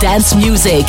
Dance music.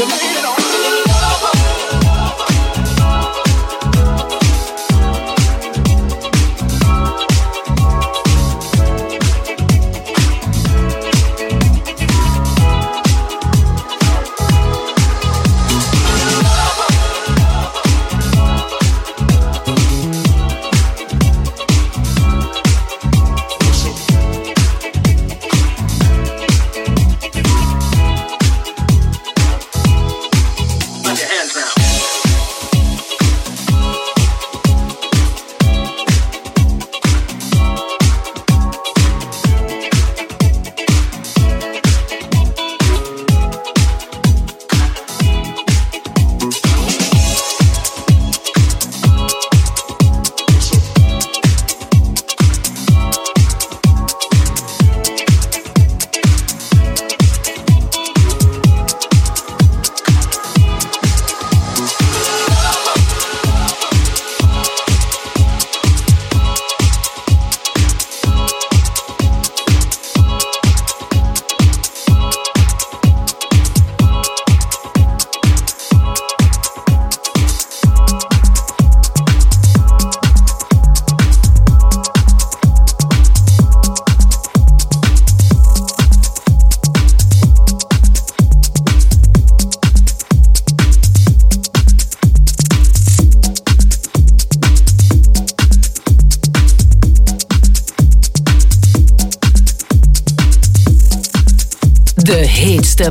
the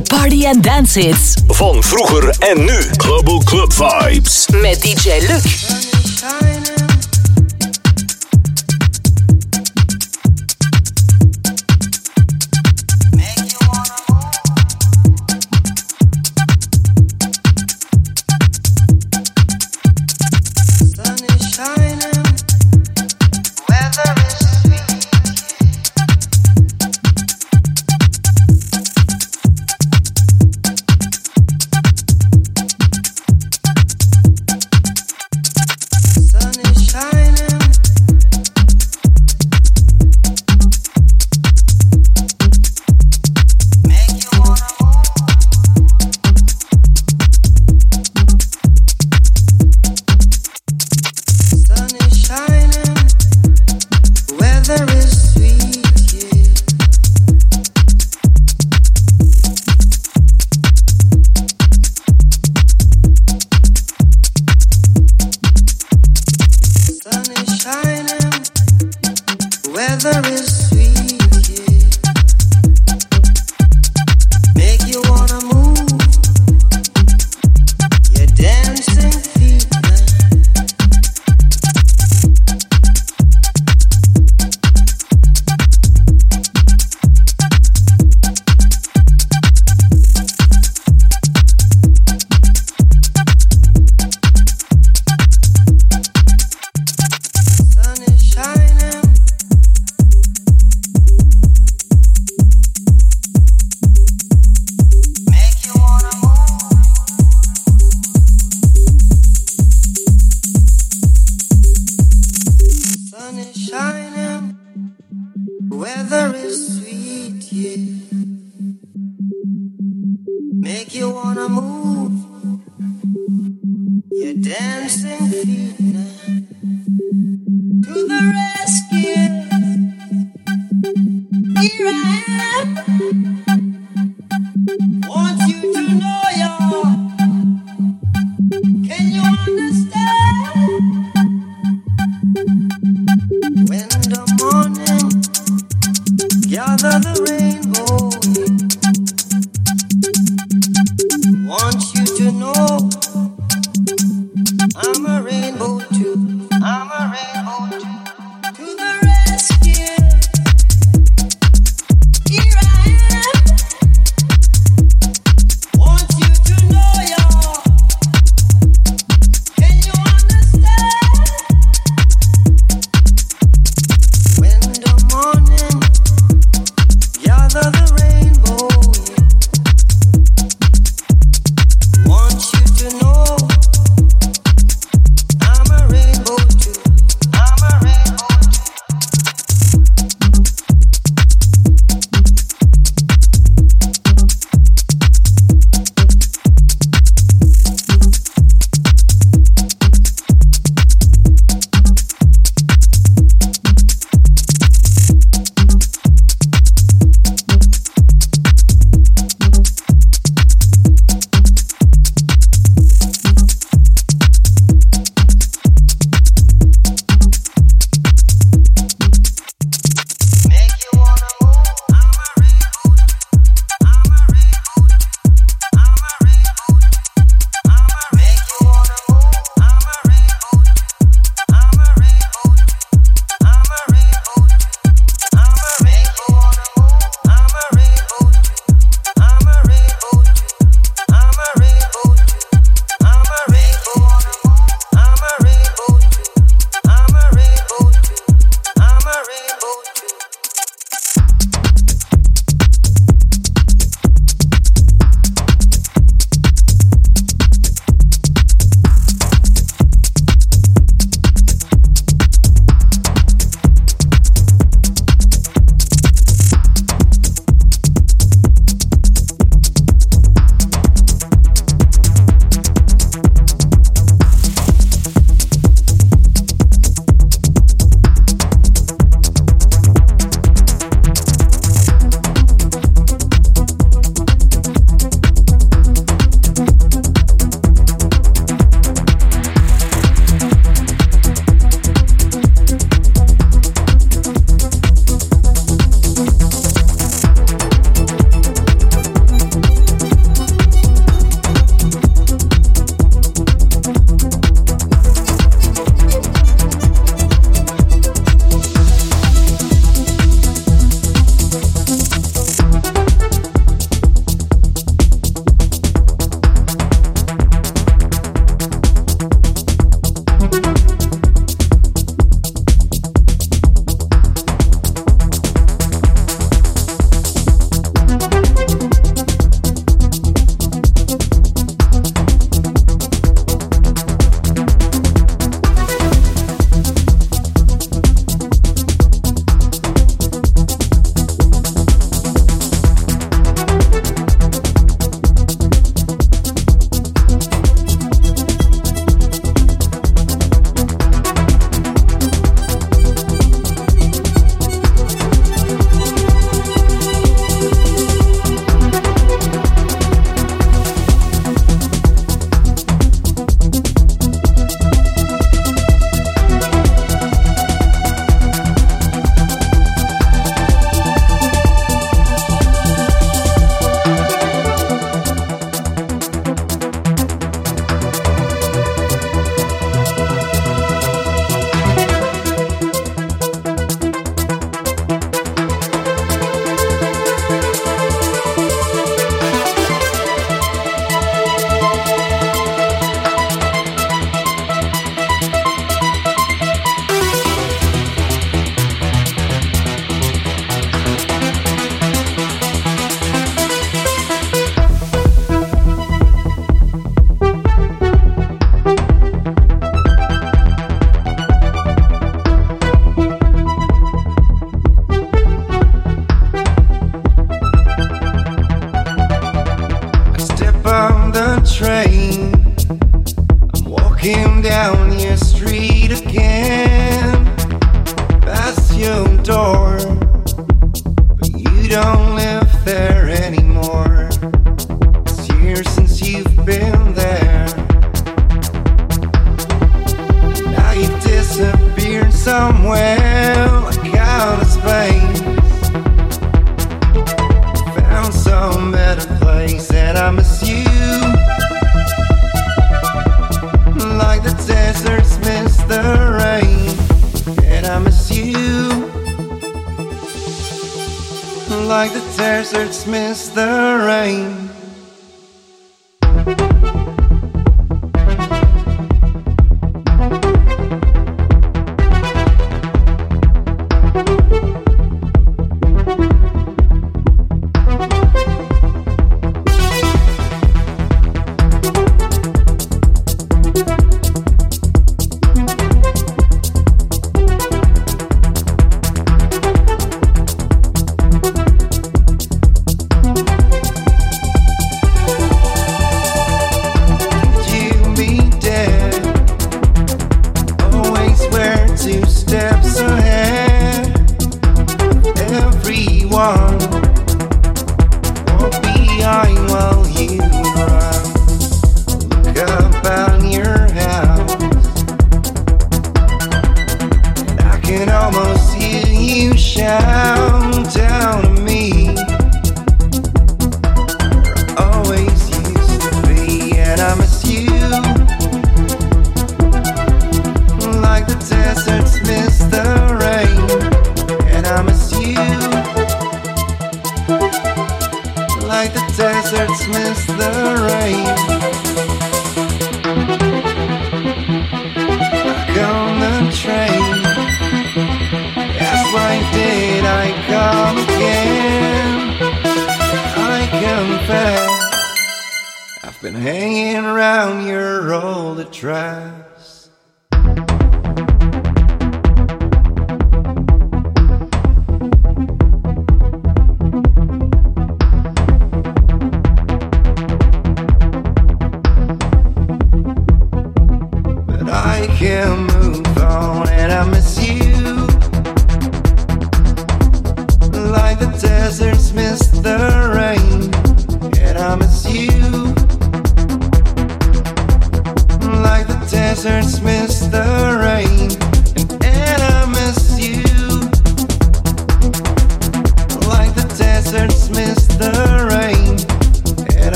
De party and dance hits. Van vroeger en nu. Global Club Vibes. Met DJ Luc. Your dancing feet now.